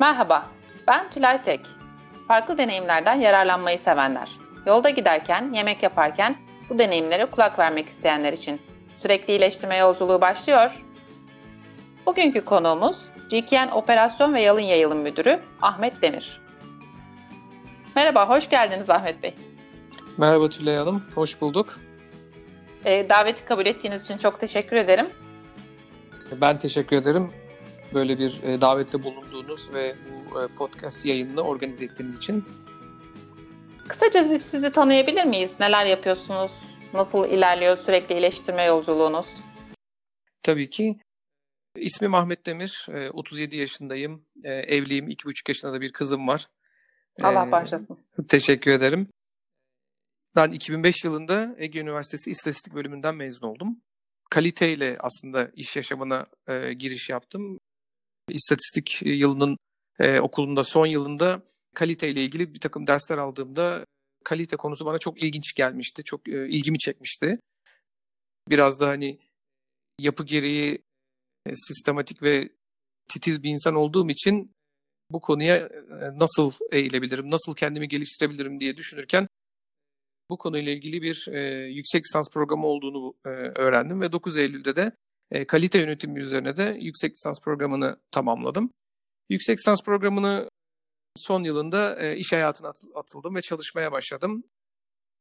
Merhaba, ben Tülay Tek. Farklı deneyimlerden yararlanmayı sevenler. Yolda giderken, yemek yaparken bu deneyimlere kulak vermek isteyenler için sürekli iyileştirme yolculuğu başlıyor. Bugünkü konuğumuz GKN Operasyon ve Yalın Yayılım Müdürü Ahmet Demir. Merhaba, hoş geldiniz Ahmet Bey. Merhaba Tülay Hanım, hoş bulduk. E, daveti kabul ettiğiniz için çok teşekkür ederim. Ben teşekkür ederim. Böyle bir e, davette bulunduğunuz ve bu e, podcast yayınını organize ettiğiniz için. Kısaca biz sizi tanıyabilir miyiz? Neler yapıyorsunuz? Nasıl ilerliyor sürekli iyileştirme yolculuğunuz? Tabii ki. İsmim Ahmet Demir, 37 yaşındayım, evliyim, 2,5 yaşında da bir kızım var. Allah bağışlasın. Teşekkür ederim. Ben 2005 yılında Ege Üniversitesi İstatistik Bölümünden mezun oldum. Kaliteyle aslında iş yaşamına e, giriş yaptım. İstatistik yılının e, okulunda son yılında kaliteyle ilgili bir takım dersler aldığımda kalite konusu bana çok ilginç gelmişti. Çok e, ilgimi çekmişti. Biraz da hani yapı gereği e, sistematik ve titiz bir insan olduğum için bu konuya e, nasıl eğilebilirim, nasıl kendimi geliştirebilirim diye düşünürken bu konuyla ilgili bir e, yüksek lisans programı olduğunu e, öğrendim ve 9 Eylül'de de e, kalite yönetimi üzerine de yüksek lisans programını tamamladım. Yüksek lisans programını son yılında e, iş hayatına atıldım ve çalışmaya başladım.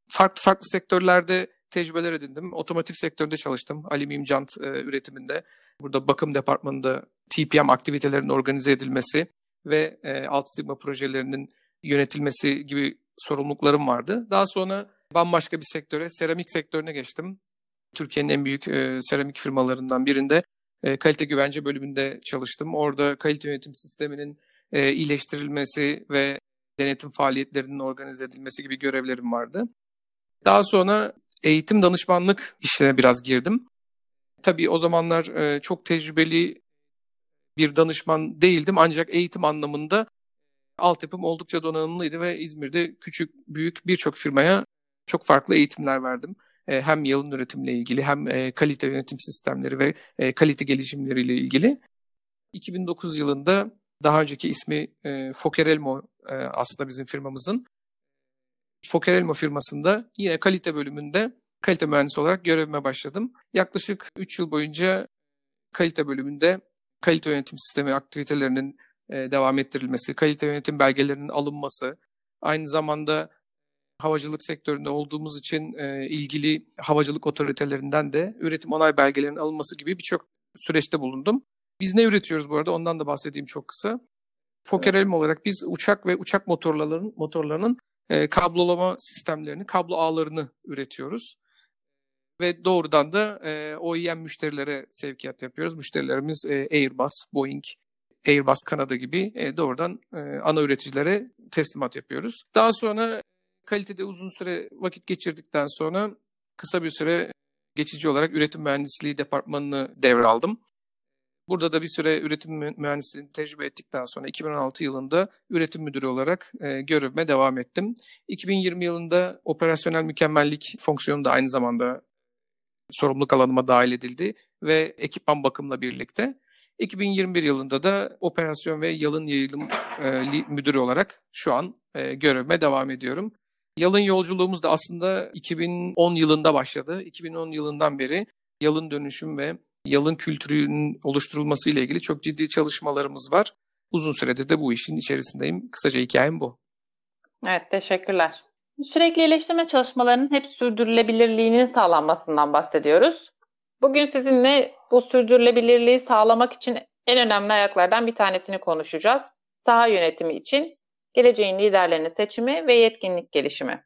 Farklı farklı sektörlerde tecrübeler edindim. Otomotiv sektöründe çalıştım. Alüminyum jant e, üretiminde. Burada bakım departmanında TPM aktivitelerinin organize edilmesi ve e, alt sigma projelerinin yönetilmesi gibi sorumluluklarım vardı. Daha sonra bambaşka bir sektöre, seramik sektörüne geçtim. Türkiye'nin en büyük e, seramik firmalarından birinde e, kalite güvence bölümünde çalıştım. Orada kalite yönetim sisteminin e, iyileştirilmesi ve denetim faaliyetlerinin organize edilmesi gibi görevlerim vardı. Daha sonra eğitim danışmanlık işine biraz girdim. Tabii o zamanlar e, çok tecrübeli bir danışman değildim ancak eğitim anlamında altyapım oldukça donanımlıydı ve İzmir'de küçük büyük birçok firmaya çok farklı eğitimler verdim. E, hem yalın üretimle ilgili hem e, kalite yönetim sistemleri ve e, kalite gelişimleriyle ilgili. 2009 yılında daha önceki ismi Fokerelmo aslında bizim firmamızın. Fokerelmo firmasında yine kalite bölümünde kalite mühendisi olarak görevime başladım. Yaklaşık 3 yıl boyunca kalite bölümünde kalite yönetim sistemi aktivitelerinin devam ettirilmesi, kalite yönetim belgelerinin alınması, aynı zamanda havacılık sektöründe olduğumuz için e, ilgili havacılık otoritelerinden de üretim onay belgelerinin alınması gibi birçok süreçte bulundum. Biz ne üretiyoruz bu arada ondan da bahsedeyim çok kısa. Fokker evet. olarak biz uçak ve uçak motorlarının motorlarının e, kablolama sistemlerini, kablo ağlarını üretiyoruz. Ve doğrudan da e, OEM müşterilere sevkiyat yapıyoruz. Müşterilerimiz e, Airbus, Boeing, Airbus Kanada gibi e, doğrudan e, ana üreticilere teslimat yapıyoruz. Daha sonra Kalitede uzun süre vakit geçirdikten sonra kısa bir süre geçici olarak üretim mühendisliği departmanını devraldım. Burada da bir süre üretim mühendisliğini tecrübe ettikten sonra 2016 yılında üretim müdürü olarak e, görevime devam ettim. 2020 yılında operasyonel mükemmellik fonksiyonu da aynı zamanda sorumluluk alanıma dahil edildi ve ekipman bakımla birlikte 2021 yılında da operasyon ve yalın yayılım e, müdürü olarak şu an e, görevime devam ediyorum. Yalın yolculuğumuz da aslında 2010 yılında başladı. 2010 yılından beri yalın dönüşüm ve yalın kültürünün oluşturulması ile ilgili çok ciddi çalışmalarımız var. Uzun süredir de bu işin içerisindeyim. Kısaca hikayem bu. Evet, teşekkürler. Sürekli iyileştirme çalışmalarının hep sürdürülebilirliğinin sağlanmasından bahsediyoruz. Bugün sizinle bu sürdürülebilirliği sağlamak için en önemli ayaklardan bir tanesini konuşacağız. Saha yönetimi için geleceğin liderlerinin seçimi ve yetkinlik gelişimi.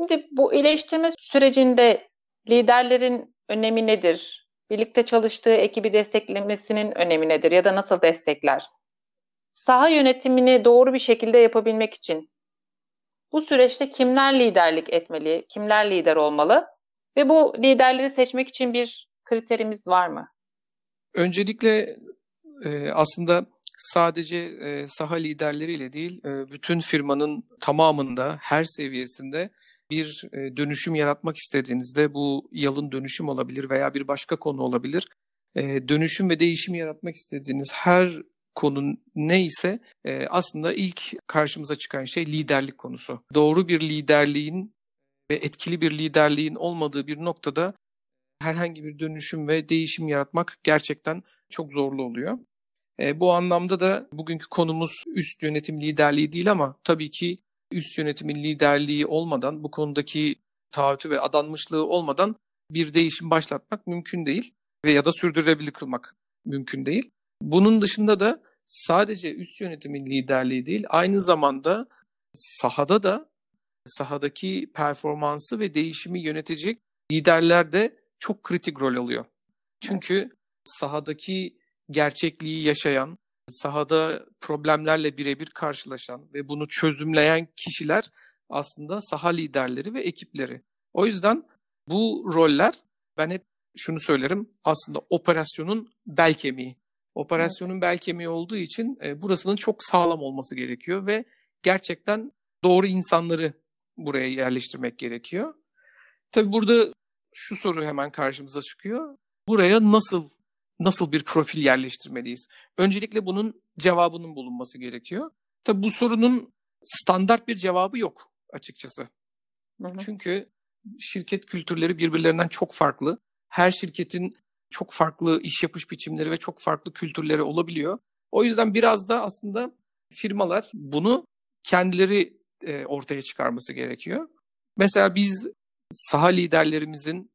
Şimdi bu iyileştirme sürecinde liderlerin önemi nedir? Birlikte çalıştığı ekibi desteklemesinin önemi nedir ya da nasıl destekler? Saha yönetimini doğru bir şekilde yapabilmek için bu süreçte kimler liderlik etmeli, kimler lider olmalı ve bu liderleri seçmek için bir kriterimiz var mı? Öncelikle e, aslında sadece e, saha liderleriyle değil, e, bütün firmanın tamamında, her seviyesinde bir e, dönüşüm yaratmak istediğinizde bu yalın dönüşüm olabilir veya bir başka konu olabilir. E, dönüşüm ve değişim yaratmak istediğiniz her konu neyse e, aslında ilk karşımıza çıkan şey liderlik konusu. Doğru bir liderliğin ve etkili bir liderliğin olmadığı bir noktada herhangi bir dönüşüm ve değişim yaratmak gerçekten çok zorlu oluyor. E, bu anlamda da bugünkü konumuz üst yönetim liderliği değil ama tabii ki üst yönetimin liderliği olmadan bu konudaki taahhütü ve adanmışlığı olmadan bir değişim başlatmak mümkün değil ve ya da sürdürülebilir kılmak mümkün değil. Bunun dışında da sadece üst yönetimin liderliği değil, aynı zamanda sahada da sahadaki performansı ve değişimi yönetecek liderler de çok kritik rol alıyor. Çünkü sahadaki gerçekliği yaşayan, sahada problemlerle birebir karşılaşan ve bunu çözümleyen kişiler aslında saha liderleri ve ekipleri. O yüzden bu roller ben hep şunu söylerim aslında operasyonun bel kemiği. Operasyonun evet. bel kemiği olduğu için e, burasının çok sağlam olması gerekiyor ve gerçekten doğru insanları buraya yerleştirmek gerekiyor. Tabi burada şu soru hemen karşımıza çıkıyor. Buraya nasıl nasıl bir profil yerleştirmeliyiz? Öncelikle bunun cevabının bulunması gerekiyor. Tabi bu sorunun standart bir cevabı yok açıkçası. Hı hı. Çünkü şirket kültürleri birbirlerinden çok farklı. Her şirketin çok farklı iş yapış biçimleri ve çok farklı kültürleri olabiliyor. O yüzden biraz da aslında firmalar bunu kendileri e, ortaya çıkarması gerekiyor. Mesela biz saha liderlerimizin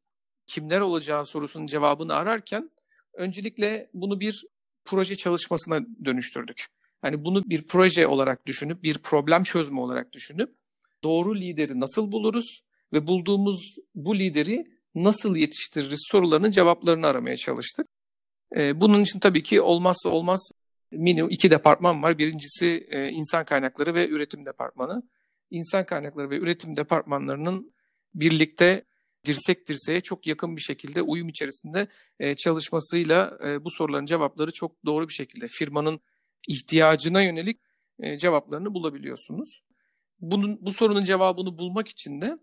kimler olacağı sorusunun cevabını ararken öncelikle bunu bir proje çalışmasına dönüştürdük. Yani bunu bir proje olarak düşünüp, bir problem çözme olarak düşünüp doğru lideri nasıl buluruz ve bulduğumuz bu lideri nasıl yetiştiririz sorularının cevaplarını aramaya çalıştık. Ee, bunun için tabii ki olmazsa olmaz minimum iki departman var. Birincisi e, insan kaynakları ve üretim departmanı. İnsan kaynakları ve üretim departmanlarının birlikte dirsek dirseğe çok yakın bir şekilde uyum içerisinde e, çalışmasıyla e, bu soruların cevapları çok doğru bir şekilde firmanın ihtiyacına yönelik cevaplarını bulabiliyorsunuz. Bunun bu sorunun cevabını bulmak için de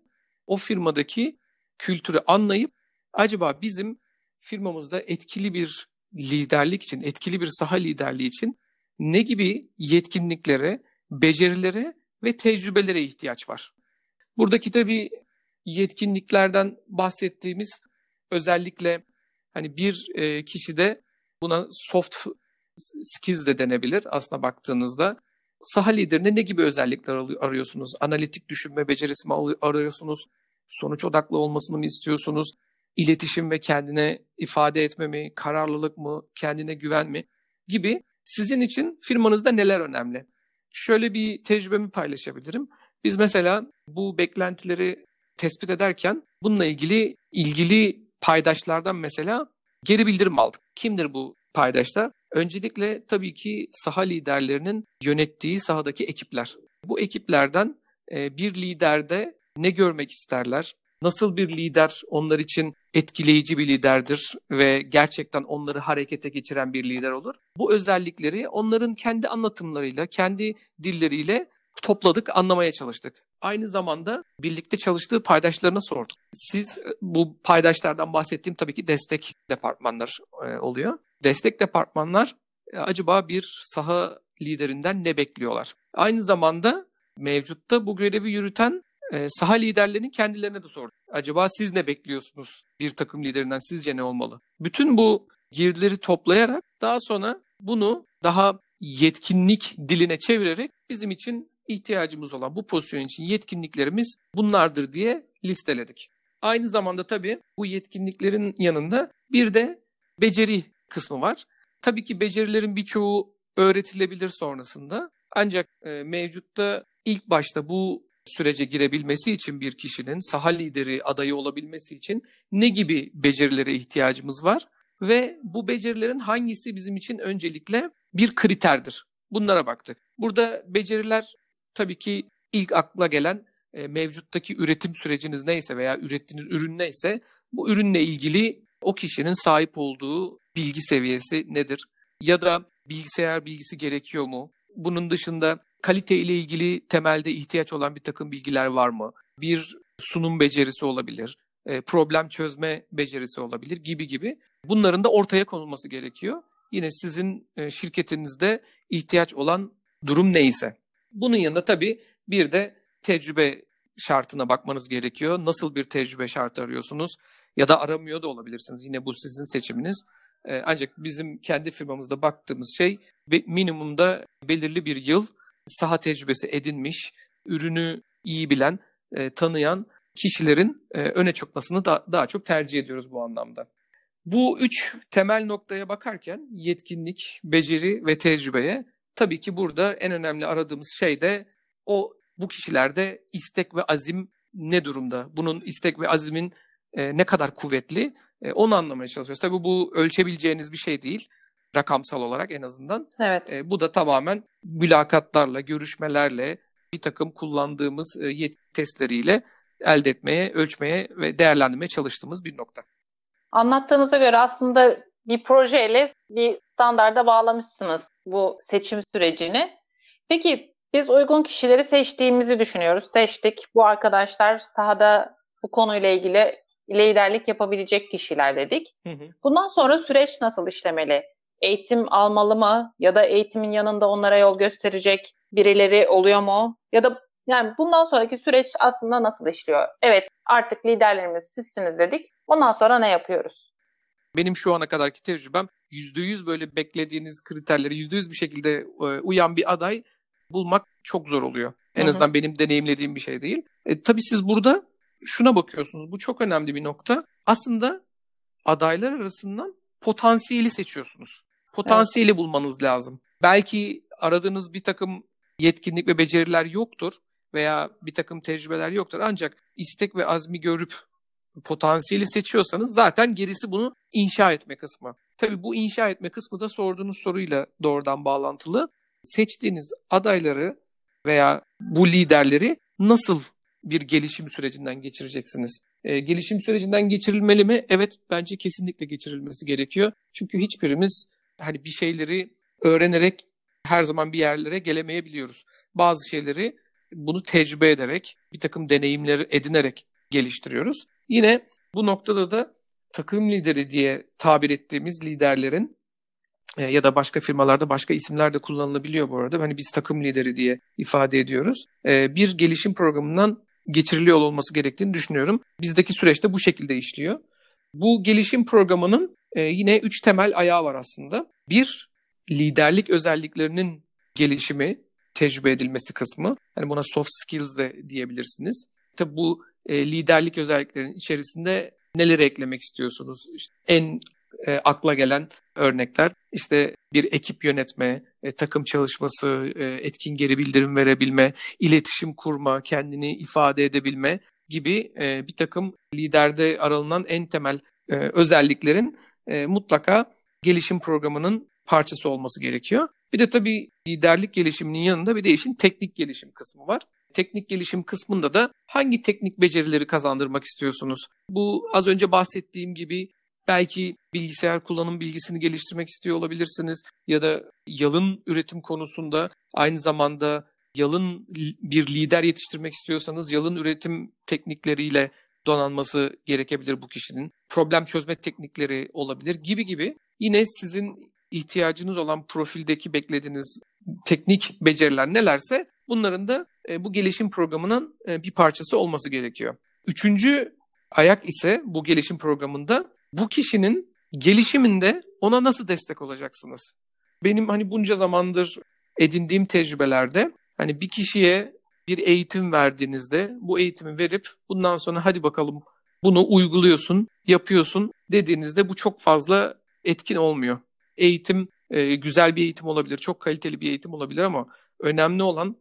o firmadaki kültürü anlayıp acaba bizim firmamızda etkili bir liderlik için, etkili bir saha liderliği için ne gibi yetkinliklere, becerilere ve tecrübelere ihtiyaç var? Buradaki tabii yetkinliklerden bahsettiğimiz özellikle hani bir e, kişide buna soft skills de denebilir aslına baktığınızda. Saha liderine ne gibi özellikler arıyorsunuz? Analitik düşünme becerisi mi arıyorsunuz? Sonuç odaklı olmasını mı istiyorsunuz? İletişim ve kendine ifade etme mi? Kararlılık mı? Kendine güven mi? Gibi sizin için firmanızda neler önemli? Şöyle bir tecrübemi paylaşabilirim. Biz mesela bu beklentileri tespit ederken bununla ilgili ilgili paydaşlardan mesela geri bildirim aldık. Kimdir bu paydaşlar? Öncelikle tabii ki saha liderlerinin yönettiği sahadaki ekipler. Bu ekiplerden e, bir liderde ne görmek isterler? Nasıl bir lider onlar için etkileyici bir liderdir ve gerçekten onları harekete geçiren bir lider olur? Bu özellikleri onların kendi anlatımlarıyla, kendi dilleriyle topladık, anlamaya çalıştık. Aynı zamanda birlikte çalıştığı paydaşlarına sorduk. Siz e, bu paydaşlardan bahsettiğim tabii ki destek departmanlar e, oluyor. Destek departmanlar e, acaba bir saha liderinden ne bekliyorlar? Aynı zamanda mevcutta bu görevi yürüten saha liderlerinin kendilerine de sorduk. Acaba siz ne bekliyorsunuz bir takım liderinden? Sizce ne olmalı? Bütün bu girdileri toplayarak daha sonra bunu daha yetkinlik diline çevirerek bizim için ihtiyacımız olan bu pozisyon için yetkinliklerimiz bunlardır diye listeledik. Aynı zamanda tabii bu yetkinliklerin yanında bir de beceri kısmı var. Tabii ki becerilerin birçoğu öğretilebilir sonrasında. Ancak e, mevcutta ilk başta bu sürece girebilmesi için bir kişinin saha lideri adayı olabilmesi için ne gibi becerilere ihtiyacımız var ve bu becerilerin hangisi bizim için öncelikle bir kriterdir. Bunlara baktık. Burada beceriler tabii ki ilk akla gelen e, mevcuttaki üretim süreciniz neyse veya ürettiğiniz ürün neyse bu ürünle ilgili o kişinin sahip olduğu bilgi seviyesi nedir? Ya da bilgisayar bilgisi gerekiyor mu? Bunun dışında kalite ile ilgili temelde ihtiyaç olan bir takım bilgiler var mı? Bir sunum becerisi olabilir, e, problem çözme becerisi olabilir gibi gibi. Bunların da ortaya konulması gerekiyor. yine sizin e, şirketinizde ihtiyaç olan durum neyse. Bunun yanında tabii bir de tecrübe şartına bakmanız gerekiyor. Nasıl bir tecrübe şartı arıyorsunuz ya da aramıyor da olabilirsiniz. Yine bu sizin seçiminiz. E, ancak bizim kendi firmamızda baktığımız şey minimumda belirli bir yıl saha tecrübesi edinmiş, ürünü iyi bilen, e, tanıyan kişilerin e, öne çıkmasını da, daha çok tercih ediyoruz bu anlamda. Bu üç temel noktaya bakarken yetkinlik, beceri ve tecrübeye tabii ki burada en önemli aradığımız şey de o bu kişilerde istek ve azim ne durumda? Bunun istek ve azimin e, ne kadar kuvvetli e, onu anlamaya çalışıyoruz. Tabii bu ölçebileceğiniz bir şey değil rakamsal olarak en azından. Evet. E, bu da tamamen mülakatlarla, görüşmelerle, bir takım kullandığımız e, yetki testleriyle elde etmeye, ölçmeye ve değerlendirmeye çalıştığımız bir nokta. Anlattığınıza göre aslında bir projeyle bir standarda bağlamışsınız bu seçim sürecini. Peki biz uygun kişileri seçtiğimizi düşünüyoruz. Seçtik. Bu arkadaşlar sahada bu konuyla ilgili liderlik yapabilecek kişiler dedik. Hı hı. Bundan sonra süreç nasıl işlemeli? Eğitim almalı mı? Ya da eğitimin yanında onlara yol gösterecek birileri oluyor mu? Ya da yani bundan sonraki süreç aslında nasıl işliyor? Evet artık liderlerimiz sizsiniz dedik. Ondan sonra ne yapıyoruz? Benim şu ana kadarki tecrübem %100 böyle beklediğiniz kriterleri %100 bir şekilde e, uyan bir aday bulmak çok zor oluyor. En Hı-hı. azından benim deneyimlediğim bir şey değil. E, tabii siz burada şuna bakıyorsunuz. Bu çok önemli bir nokta. Aslında adaylar arasından potansiyeli seçiyorsunuz. Potansiyeli evet. bulmanız lazım. Belki aradığınız bir takım yetkinlik ve beceriler yoktur veya bir takım tecrübeler yoktur. Ancak istek ve azmi görüp potansiyeli seçiyorsanız zaten gerisi bunu inşa etme kısmı. Tabii bu inşa etme kısmı da sorduğunuz soruyla doğrudan bağlantılı. Seçtiğiniz adayları veya bu liderleri nasıl bir gelişim sürecinden geçireceksiniz? E, gelişim sürecinden geçirilmeli mi? Evet bence kesinlikle geçirilmesi gerekiyor. Çünkü hiçbirimiz hani bir şeyleri öğrenerek her zaman bir yerlere gelemeyebiliyoruz. Bazı şeyleri bunu tecrübe ederek, bir takım deneyimleri edinerek geliştiriyoruz. Yine bu noktada da takım lideri diye tabir ettiğimiz liderlerin e, ya da başka firmalarda başka isimler de kullanılabiliyor bu arada. Hani biz takım lideri diye ifade ediyoruz. E, bir gelişim programından geçiriliyor olması gerektiğini düşünüyorum. Bizdeki süreçte bu şekilde işliyor. Bu gelişim programının e, yine üç temel ayağı var aslında. Bir, liderlik özelliklerinin gelişimi, tecrübe edilmesi kısmı. Hani buna soft skills de diyebilirsiniz. Tabi bu liderlik özelliklerinin içerisinde neleri eklemek istiyorsunuz? İşte en e, akla gelen örnekler işte bir ekip yönetme, e, takım çalışması, e, etkin geri bildirim verebilme, iletişim kurma, kendini ifade edebilme gibi e, bir takım liderde aralınan en temel e, özelliklerin e, mutlaka gelişim programının parçası olması gerekiyor. Bir de tabii liderlik gelişiminin yanında bir de işin teknik gelişim kısmı var. Teknik gelişim kısmında da hangi teknik becerileri kazandırmak istiyorsunuz? Bu az önce bahsettiğim gibi belki bilgisayar kullanım bilgisini geliştirmek istiyor olabilirsiniz ya da yalın üretim konusunda aynı zamanda yalın bir lider yetiştirmek istiyorsanız yalın üretim teknikleriyle donanması gerekebilir bu kişinin. Problem çözme teknikleri olabilir gibi gibi. Yine sizin ihtiyacınız olan profildeki beklediğiniz teknik beceriler nelerse bunların da e, bu gelişim programının e, bir parçası olması gerekiyor. Üçüncü ayak ise bu gelişim programında bu kişinin gelişiminde ona nasıl destek olacaksınız? Benim hani bunca zamandır edindiğim tecrübelerde hani bir kişiye bir eğitim verdiğinizde bu eğitimi verip bundan sonra hadi bakalım bunu uyguluyorsun, yapıyorsun dediğinizde bu çok fazla etkin olmuyor. Eğitim e, güzel bir eğitim olabilir, çok kaliteli bir eğitim olabilir ama önemli olan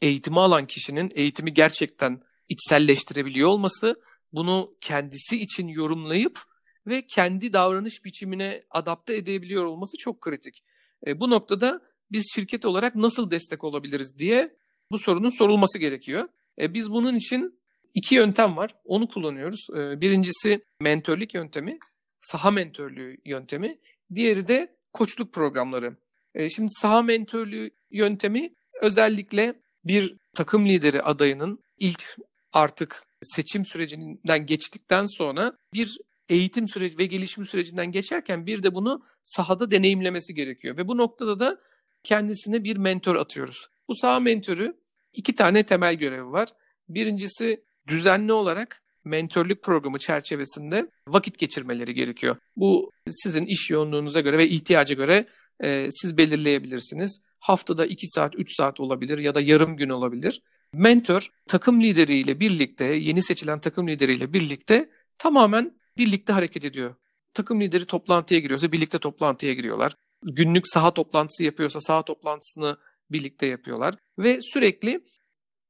eğitimi alan kişinin eğitimi gerçekten içselleştirebiliyor olması, bunu kendisi için yorumlayıp ve kendi davranış biçimine adapte edebiliyor olması çok kritik. E, bu noktada biz şirket olarak nasıl destek olabiliriz diye bu sorunun sorulması gerekiyor. E, biz bunun için iki yöntem var. Onu kullanıyoruz. E, birincisi mentörlük yöntemi, saha mentörlüğü yöntemi. Diğeri de koçluk programları. E, şimdi saha mentörlüğü yöntemi özellikle bir takım lideri adayının ilk artık seçim sürecinden geçtikten sonra bir eğitim süreci ve gelişim sürecinden geçerken bir de bunu sahada deneyimlemesi gerekiyor. Ve bu noktada da kendisine bir mentor atıyoruz. Bu saha mentörü iki tane temel görevi var. Birincisi düzenli olarak mentörlük programı çerçevesinde vakit geçirmeleri gerekiyor. Bu sizin iş yoğunluğunuza göre ve ihtiyaca göre e, siz belirleyebilirsiniz. Haftada 2 saat, 3 saat olabilir ya da yarım gün olabilir. Mentor takım lideriyle birlikte, yeni seçilen takım lideriyle birlikte tamamen birlikte hareket ediyor. Takım lideri toplantıya giriyorsa birlikte toplantıya giriyorlar. Günlük saha toplantısı yapıyorsa saha toplantısını birlikte yapıyorlar. Ve sürekli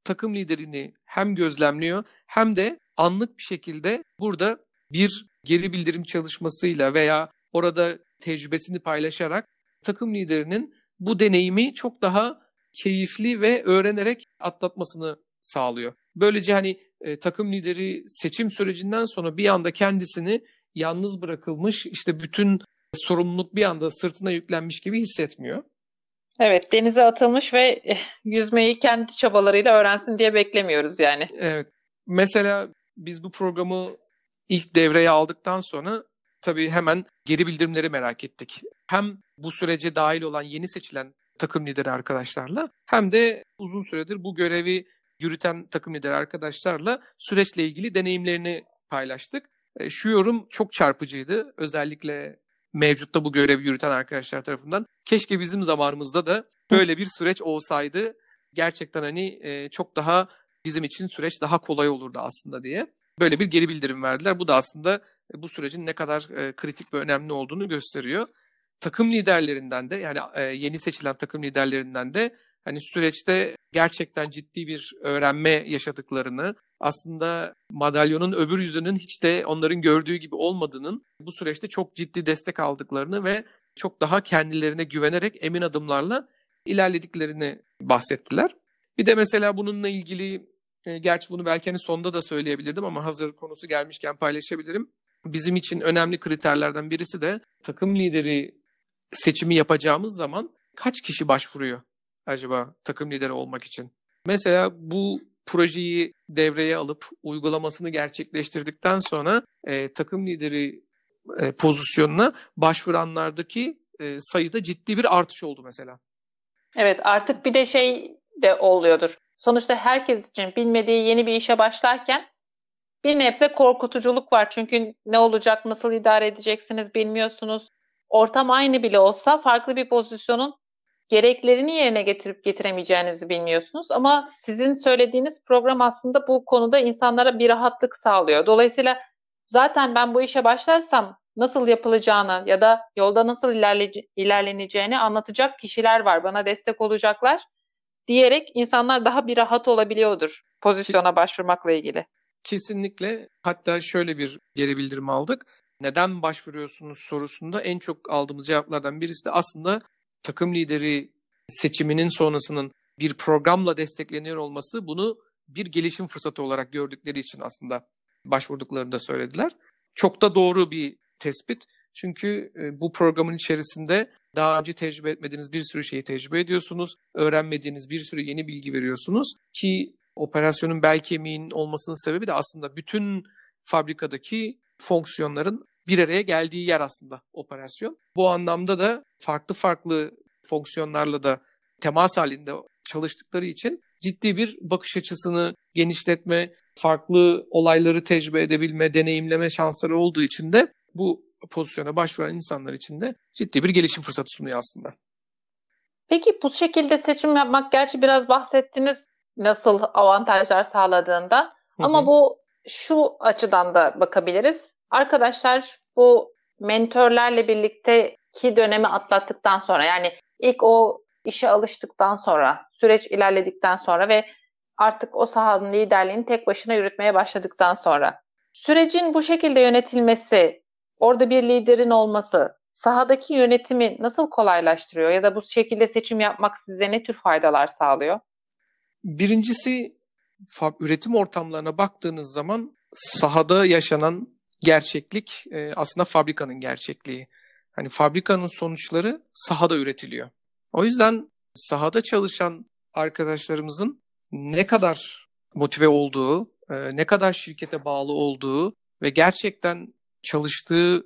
takım liderini hem gözlemliyor hem de anlık bir şekilde burada bir geri bildirim çalışmasıyla veya orada tecrübesini paylaşarak takım liderinin bu deneyimi çok daha keyifli ve öğrenerek atlatmasını sağlıyor. Böylece hani e, takım lideri seçim sürecinden sonra bir anda kendisini yalnız bırakılmış işte bütün sorumluluk bir anda sırtına yüklenmiş gibi hissetmiyor. Evet denize atılmış ve eh, yüzmeyi kendi çabalarıyla öğrensin diye beklemiyoruz yani. Evet. Mesela biz bu programı ilk devreye aldıktan sonra tabii hemen geri bildirimleri merak ettik. Hem bu sürece dahil olan yeni seçilen takım lideri arkadaşlarla hem de uzun süredir bu görevi yürüten takım lideri arkadaşlarla süreçle ilgili deneyimlerini paylaştık. E, şu yorum çok çarpıcıydı. Özellikle mevcutta bu görevi yürüten arkadaşlar tarafından. Keşke bizim zamanımızda da böyle bir süreç olsaydı. Gerçekten hani e, çok daha bizim için süreç daha kolay olurdu aslında diye. Böyle bir geri bildirim verdiler. Bu da aslında e, bu sürecin ne kadar kritik ve önemli olduğunu gösteriyor. Takım liderlerinden de yani yeni seçilen takım liderlerinden de hani süreçte gerçekten ciddi bir öğrenme yaşadıklarını, aslında madalyonun öbür yüzünün hiç de onların gördüğü gibi olmadığının bu süreçte çok ciddi destek aldıklarını ve çok daha kendilerine güvenerek emin adımlarla ilerlediklerini bahsettiler. Bir de mesela bununla ilgili e, gerçi bunu belki hani sonda da söyleyebilirdim ama hazır konusu gelmişken paylaşabilirim. Bizim için önemli kriterlerden birisi de takım lideri seçimi yapacağımız zaman kaç kişi başvuruyor acaba takım lideri olmak için? Mesela bu projeyi devreye alıp uygulamasını gerçekleştirdikten sonra e, takım lideri e, pozisyonuna başvuranlardaki e, sayıda ciddi bir artış oldu mesela. Evet artık bir de şey de oluyordur. Sonuçta herkes için bilmediği yeni bir işe başlarken bir nebze korkutuculuk var. Çünkü ne olacak, nasıl idare edeceksiniz bilmiyorsunuz. Ortam aynı bile olsa farklı bir pozisyonun gereklerini yerine getirip getiremeyeceğinizi bilmiyorsunuz. Ama sizin söylediğiniz program aslında bu konuda insanlara bir rahatlık sağlıyor. Dolayısıyla zaten ben bu işe başlarsam nasıl yapılacağını ya da yolda nasıl ilerleneceğini anlatacak kişiler var. Bana destek olacaklar diyerek insanlar daha bir rahat olabiliyordur pozisyona başvurmakla ilgili. Kesinlikle. Hatta şöyle bir geri bildirim aldık. Neden başvuruyorsunuz sorusunda en çok aldığımız cevaplardan birisi de aslında takım lideri seçiminin sonrasının bir programla destekleniyor olması bunu bir gelişim fırsatı olarak gördükleri için aslında başvurduklarını da söylediler. Çok da doğru bir tespit. Çünkü e, bu programın içerisinde daha önce tecrübe etmediğiniz bir sürü şeyi tecrübe ediyorsunuz. Öğrenmediğiniz bir sürü yeni bilgi veriyorsunuz ki operasyonun bel kemiğinin olmasının sebebi de aslında bütün fabrikadaki fonksiyonların bir araya geldiği yer aslında operasyon. Bu anlamda da farklı farklı fonksiyonlarla da temas halinde çalıştıkları için ciddi bir bakış açısını genişletme, farklı olayları tecrübe edebilme, deneyimleme şansları olduğu için de bu pozisyona başvuran insanlar için de ciddi bir gelişim fırsatı sunuyor aslında. Peki bu şekilde seçim yapmak gerçi biraz bahsettiniz nasıl avantajlar sağladığında ama bu şu açıdan da bakabiliriz. Arkadaşlar bu mentörlerle birlikte ki dönemi atlattıktan sonra yani ilk o işe alıştıktan sonra, süreç ilerledikten sonra ve artık o sahanın liderliğini tek başına yürütmeye başladıktan sonra sürecin bu şekilde yönetilmesi, orada bir liderin olması sahadaki yönetimi nasıl kolaylaştırıyor ya da bu şekilde seçim yapmak size ne tür faydalar sağlıyor? Birincisi üretim ortamlarına baktığınız zaman sahada yaşanan gerçeklik e, aslında fabrikanın gerçekliği. Hani fabrikanın sonuçları sahada üretiliyor. O yüzden sahada çalışan arkadaşlarımızın ne kadar motive olduğu, e, ne kadar şirkete bağlı olduğu ve gerçekten çalıştığı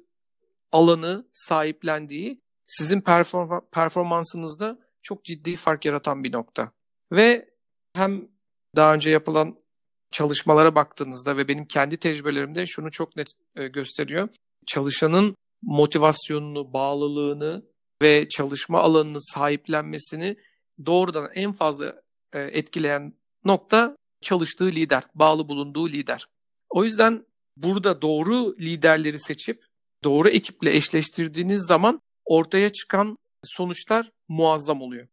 alanı sahiplendiği sizin perform performansınızda çok ciddi fark yaratan bir nokta. Ve hem daha önce yapılan çalışmalara baktığınızda ve benim kendi tecrübelerimde şunu çok net e, gösteriyor. Çalışanın motivasyonunu, bağlılığını ve çalışma alanını sahiplenmesini doğrudan en fazla e, etkileyen nokta çalıştığı lider, bağlı bulunduğu lider. O yüzden burada doğru liderleri seçip doğru ekiple eşleştirdiğiniz zaman ortaya çıkan sonuçlar muazzam oluyor.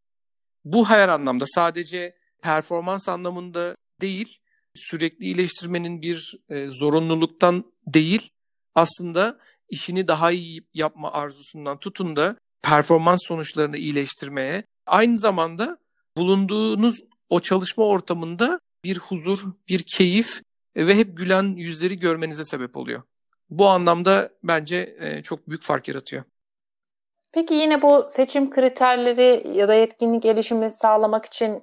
Bu her anlamda sadece performans anlamında değil, sürekli iyileştirmenin bir e, zorunluluktan değil, aslında işini daha iyi yapma arzusundan tutun da performans sonuçlarını iyileştirmeye, aynı zamanda bulunduğunuz o çalışma ortamında bir huzur, bir keyif ve hep gülen yüzleri görmenize sebep oluyor. Bu anlamda bence e, çok büyük fark yaratıyor. Peki yine bu seçim kriterleri ya da yetkinlik gelişimi sağlamak için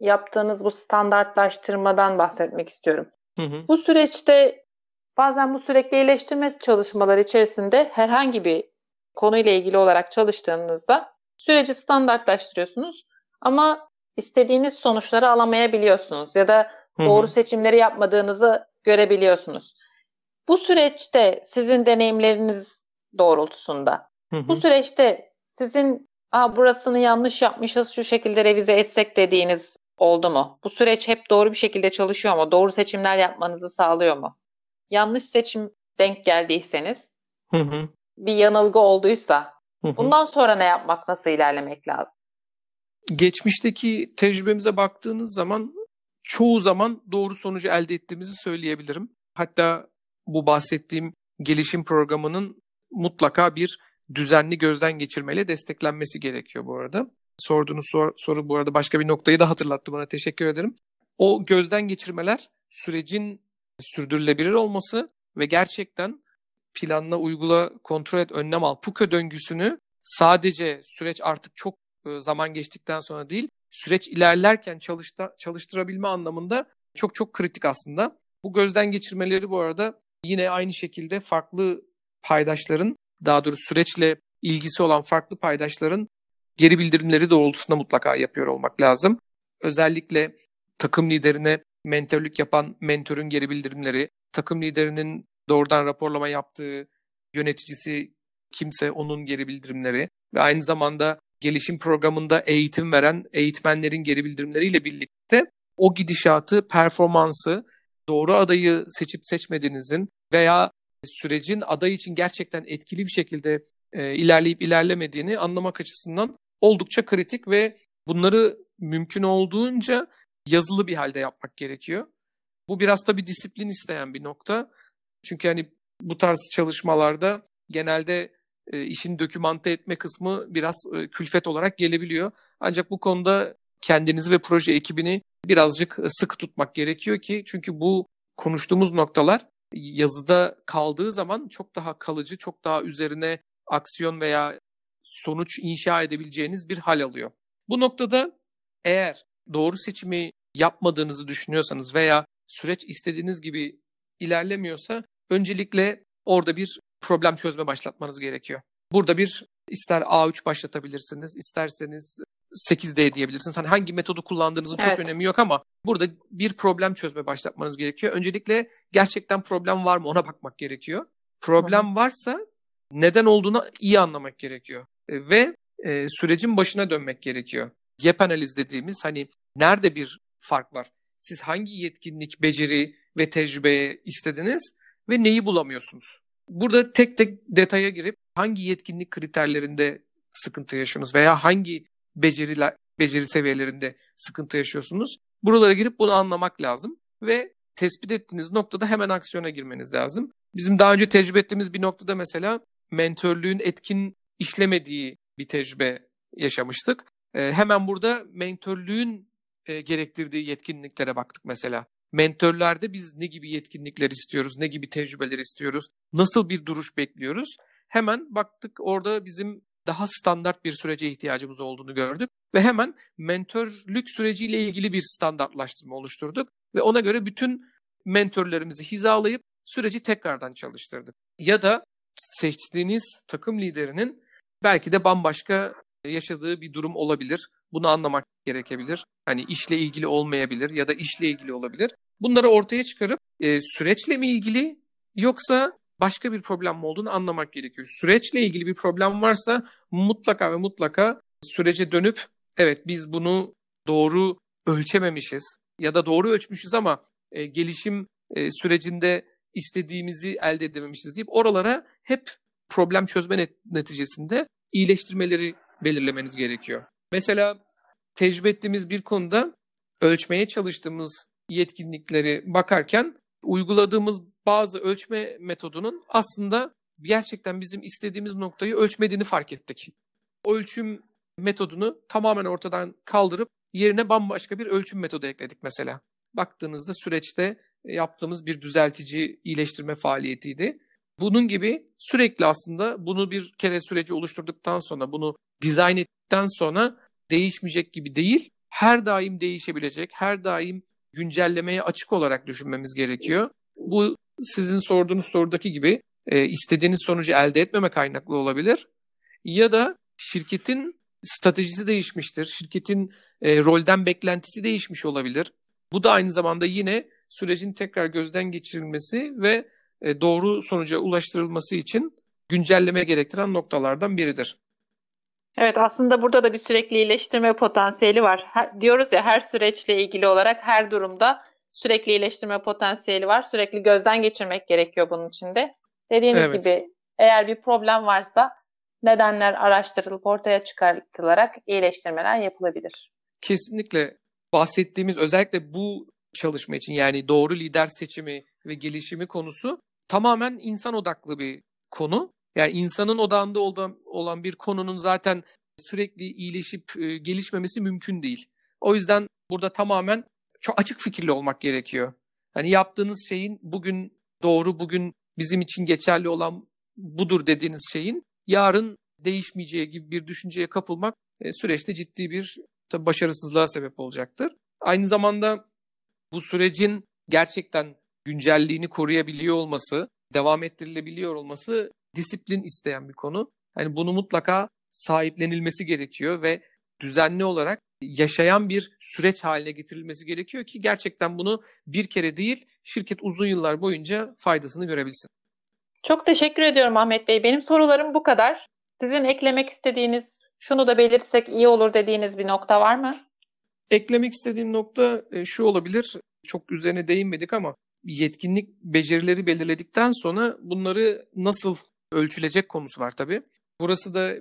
yaptığınız bu standartlaştırmadan bahsetmek istiyorum. Hı hı. Bu süreçte bazen bu sürekli iyileştirme çalışmaları içerisinde herhangi bir konuyla ilgili olarak çalıştığınızda süreci standartlaştırıyorsunuz ama istediğiniz sonuçları alamayabiliyorsunuz ya da doğru hı hı. seçimleri yapmadığınızı görebiliyorsunuz. Bu süreçte sizin deneyimleriniz doğrultusunda hı hı. bu süreçte sizin Aa, burasını yanlış yapmışız şu şekilde revize etsek dediğiniz oldu mu? Bu süreç hep doğru bir şekilde çalışıyor mu? Doğru seçimler yapmanızı sağlıyor mu? Yanlış seçim denk geldiyseniz hı hı. bir yanılgı olduysa hı hı. bundan sonra ne yapmak, nasıl ilerlemek lazım? Geçmişteki tecrübemize baktığınız zaman çoğu zaman doğru sonucu elde ettiğimizi söyleyebilirim. Hatta bu bahsettiğim gelişim programının mutlaka bir düzenli gözden geçirmeyle desteklenmesi gerekiyor bu arada. Sorduğunuz sor, soru bu arada başka bir noktayı da hatırlattı bana. Teşekkür ederim. O gözden geçirmeler sürecin sürdürülebilir olması ve gerçekten planla, uygula, kontrol et, önlem al. PUKÖ döngüsünü sadece süreç artık çok e, zaman geçtikten sonra değil, süreç ilerlerken çalışta, çalıştırabilme anlamında çok çok kritik aslında. Bu gözden geçirmeleri bu arada yine aynı şekilde farklı paydaşların, daha doğrusu süreçle ilgisi olan farklı paydaşların geri bildirimleri doğrultusunda mutlaka yapıyor olmak lazım. Özellikle takım liderine mentörlük yapan mentörün geri bildirimleri, takım liderinin doğrudan raporlama yaptığı yöneticisi kimse onun geri bildirimleri ve aynı zamanda gelişim programında eğitim veren eğitmenlerin geri bildirimleriyle birlikte o gidişatı, performansı, doğru adayı seçip seçmediğinizin veya sürecin aday için gerçekten etkili bir şekilde e, ilerleyip ilerlemediğini anlamak açısından oldukça kritik ve bunları mümkün olduğunca yazılı bir halde yapmak gerekiyor. Bu biraz da bir disiplin isteyen bir nokta. Çünkü hani bu tarz çalışmalarda genelde e, işin dokümante etme kısmı biraz e, külfet olarak gelebiliyor. Ancak bu konuda kendinizi ve proje ekibini birazcık e, sık tutmak gerekiyor ki çünkü bu konuştuğumuz noktalar yazıda kaldığı zaman çok daha kalıcı, çok daha üzerine aksiyon veya sonuç inşa edebileceğiniz bir hal alıyor. Bu noktada eğer doğru seçimi yapmadığınızı düşünüyorsanız veya süreç istediğiniz gibi ilerlemiyorsa öncelikle orada bir problem çözme başlatmanız gerekiyor. Burada bir ister A3 başlatabilirsiniz, isterseniz 8D diyebilirsiniz. Hani hangi metodu kullandığınızın evet. çok önemi yok ama burada bir problem çözme başlatmanız gerekiyor. Öncelikle gerçekten problem var mı ona bakmak gerekiyor. Problem varsa neden olduğunu iyi anlamak gerekiyor. E, ve e, sürecin başına dönmek gerekiyor. Gap analiz dediğimiz hani nerede bir fark var? Siz hangi yetkinlik, beceri ve tecrübeye istediniz ve neyi bulamıyorsunuz? Burada tek tek detaya girip hangi yetkinlik kriterlerinde sıkıntı yaşıyorsunuz veya hangi beceriler, beceri seviyelerinde sıkıntı yaşıyorsunuz? Buralara girip bunu anlamak lazım ve tespit ettiğiniz noktada hemen aksiyona girmeniz lazım. Bizim daha önce tecrübe ettiğimiz bir noktada mesela mentörlüğün etkin işlemediği bir tecrübe yaşamıştık. E, hemen burada mentörlüğün e, gerektirdiği yetkinliklere baktık mesela. Mentörlerde biz ne gibi yetkinlikler istiyoruz, ne gibi tecrübeler istiyoruz, nasıl bir duruş bekliyoruz? Hemen baktık orada bizim daha standart bir sürece ihtiyacımız olduğunu gördük ve hemen mentörlük süreciyle ilgili bir standartlaştırma oluşturduk ve ona göre bütün mentörlerimizi hizalayıp süreci tekrardan çalıştırdık. Ya da seçtiğiniz takım liderinin belki de bambaşka yaşadığı bir durum olabilir. Bunu anlamak gerekebilir. Hani işle ilgili olmayabilir ya da işle ilgili olabilir. Bunları ortaya çıkarıp e, süreçle mi ilgili yoksa başka bir problem mi olduğunu anlamak gerekiyor. Süreçle ilgili bir problem varsa mutlaka ve mutlaka sürece dönüp evet biz bunu doğru ölçememişiz ya da doğru ölçmüşüz ama e, gelişim e, sürecinde istediğimizi elde edememişiz deyip oralara hep problem çözme net- neticesinde iyileştirmeleri belirlemeniz gerekiyor. Mesela tecrübe ettiğimiz bir konuda ölçmeye çalıştığımız yetkinlikleri bakarken uyguladığımız bazı ölçme metodunun aslında gerçekten bizim istediğimiz noktayı ölçmediğini fark ettik. Ölçüm metodunu tamamen ortadan kaldırıp yerine bambaşka bir ölçüm metodu ekledik mesela. Baktığınızda süreçte yaptığımız bir düzeltici iyileştirme faaliyetiydi. Bunun gibi sürekli aslında bunu bir kere süreci oluşturduktan sonra, bunu dizayn ettikten sonra değişmeyecek gibi değil, her daim değişebilecek, her daim güncellemeye açık olarak düşünmemiz gerekiyor. Bu sizin sorduğunuz sorudaki gibi e, istediğiniz sonucu elde etmeme kaynaklı olabilir. Ya da şirketin stratejisi değişmiştir. Şirketin e, rolden beklentisi değişmiş olabilir. Bu da aynı zamanda yine sürecin tekrar gözden geçirilmesi ve e, doğru sonuca ulaştırılması için güncelleme gerektiren noktalardan biridir. Evet aslında burada da bir sürekli iyileştirme potansiyeli var. Ha, diyoruz ya her süreçle ilgili olarak her durumda sürekli iyileştirme potansiyeli var. Sürekli gözden geçirmek gerekiyor bunun için de. Dediğiniz Evet. gibi eğer bir problem varsa nedenler araştırılıp ortaya çıkartılarak iyileştirmeler yapılabilir. Kesinlikle bahsettiğimiz özellikle bu çalışma için yani doğru lider seçimi ve gelişimi konusu tamamen insan odaklı bir konu. Yani insanın odağında olan, bir konunun zaten sürekli iyileşip e, gelişmemesi mümkün değil. O yüzden burada tamamen çok açık fikirli olmak gerekiyor. Hani yaptığınız şeyin bugün doğru, bugün bizim için geçerli olan budur dediğiniz şeyin yarın değişmeyeceği gibi bir düşünceye kapılmak e, süreçte ciddi bir tabii başarısızlığa sebep olacaktır. Aynı zamanda bu sürecin gerçekten güncelliğini koruyabiliyor olması, devam ettirilebiliyor olması disiplin isteyen bir konu. Hani bunu mutlaka sahiplenilmesi gerekiyor ve düzenli olarak yaşayan bir süreç haline getirilmesi gerekiyor ki gerçekten bunu bir kere değil şirket uzun yıllar boyunca faydasını görebilsin. Çok teşekkür ediyorum Ahmet Bey. Benim sorularım bu kadar. Sizin eklemek istediğiniz, şunu da belirtsek iyi olur dediğiniz bir nokta var mı? Eklemek istediğim nokta e, şu olabilir. Çok üzerine değinmedik ama yetkinlik becerileri belirledikten sonra bunları nasıl ölçülecek konusu var tabii. Burası da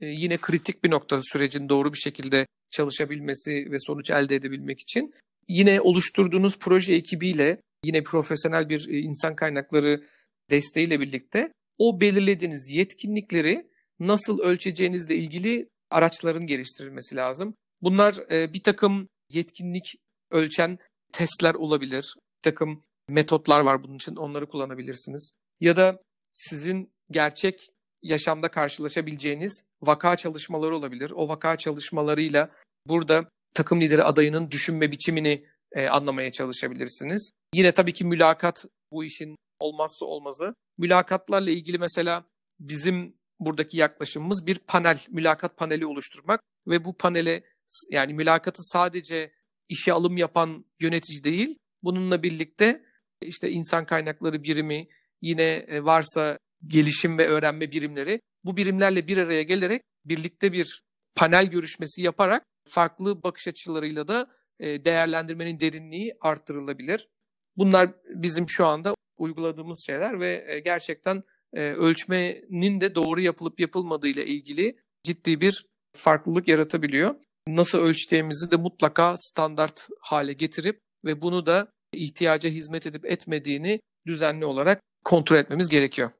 e, yine kritik bir nokta sürecin doğru bir şekilde çalışabilmesi ve sonuç elde edebilmek için. Yine oluşturduğunuz proje ekibiyle yine profesyonel bir e, insan kaynakları desteğiyle birlikte o belirlediğiniz yetkinlikleri nasıl ölçeceğinizle ilgili araçların geliştirilmesi lazım. Bunlar e, bir takım yetkinlik ölçen testler olabilir. Bir takım metotlar var bunun için onları kullanabilirsiniz. Ya da sizin gerçek yaşamda karşılaşabileceğiniz vaka çalışmaları olabilir. O vaka çalışmalarıyla burada takım lideri adayının düşünme biçimini e, anlamaya çalışabilirsiniz. Yine tabii ki mülakat bu işin olmazsa olmazı. Mülakatlarla ilgili mesela bizim buradaki yaklaşımımız bir panel, mülakat paneli oluşturmak ve bu panele yani mülakatı sadece işe alım yapan yönetici değil, bununla birlikte işte insan kaynakları birimi, yine e, varsa gelişim ve öğrenme birimleri bu birimlerle bir araya gelerek birlikte bir panel görüşmesi yaparak farklı bakış açılarıyla da e, değerlendirmenin derinliği arttırılabilir. Bunlar bizim şu anda uyguladığımız şeyler ve e, gerçekten ölçmenin de doğru yapılıp yapılmadığı ile ilgili ciddi bir farklılık yaratabiliyor. Nasıl ölçtüğümüzü de mutlaka standart hale getirip ve bunu da ihtiyaca hizmet edip etmediğini düzenli olarak kontrol etmemiz gerekiyor.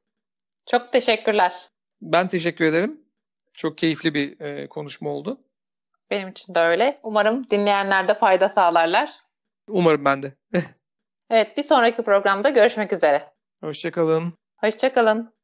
Çok teşekkürler. Ben teşekkür ederim. Çok keyifli bir e, konuşma oldu. Benim için de öyle. Umarım dinleyenler de fayda sağlarlar. Umarım ben de. evet, bir sonraki programda görüşmek üzere. Hoşçakalın. Hoşçakalın.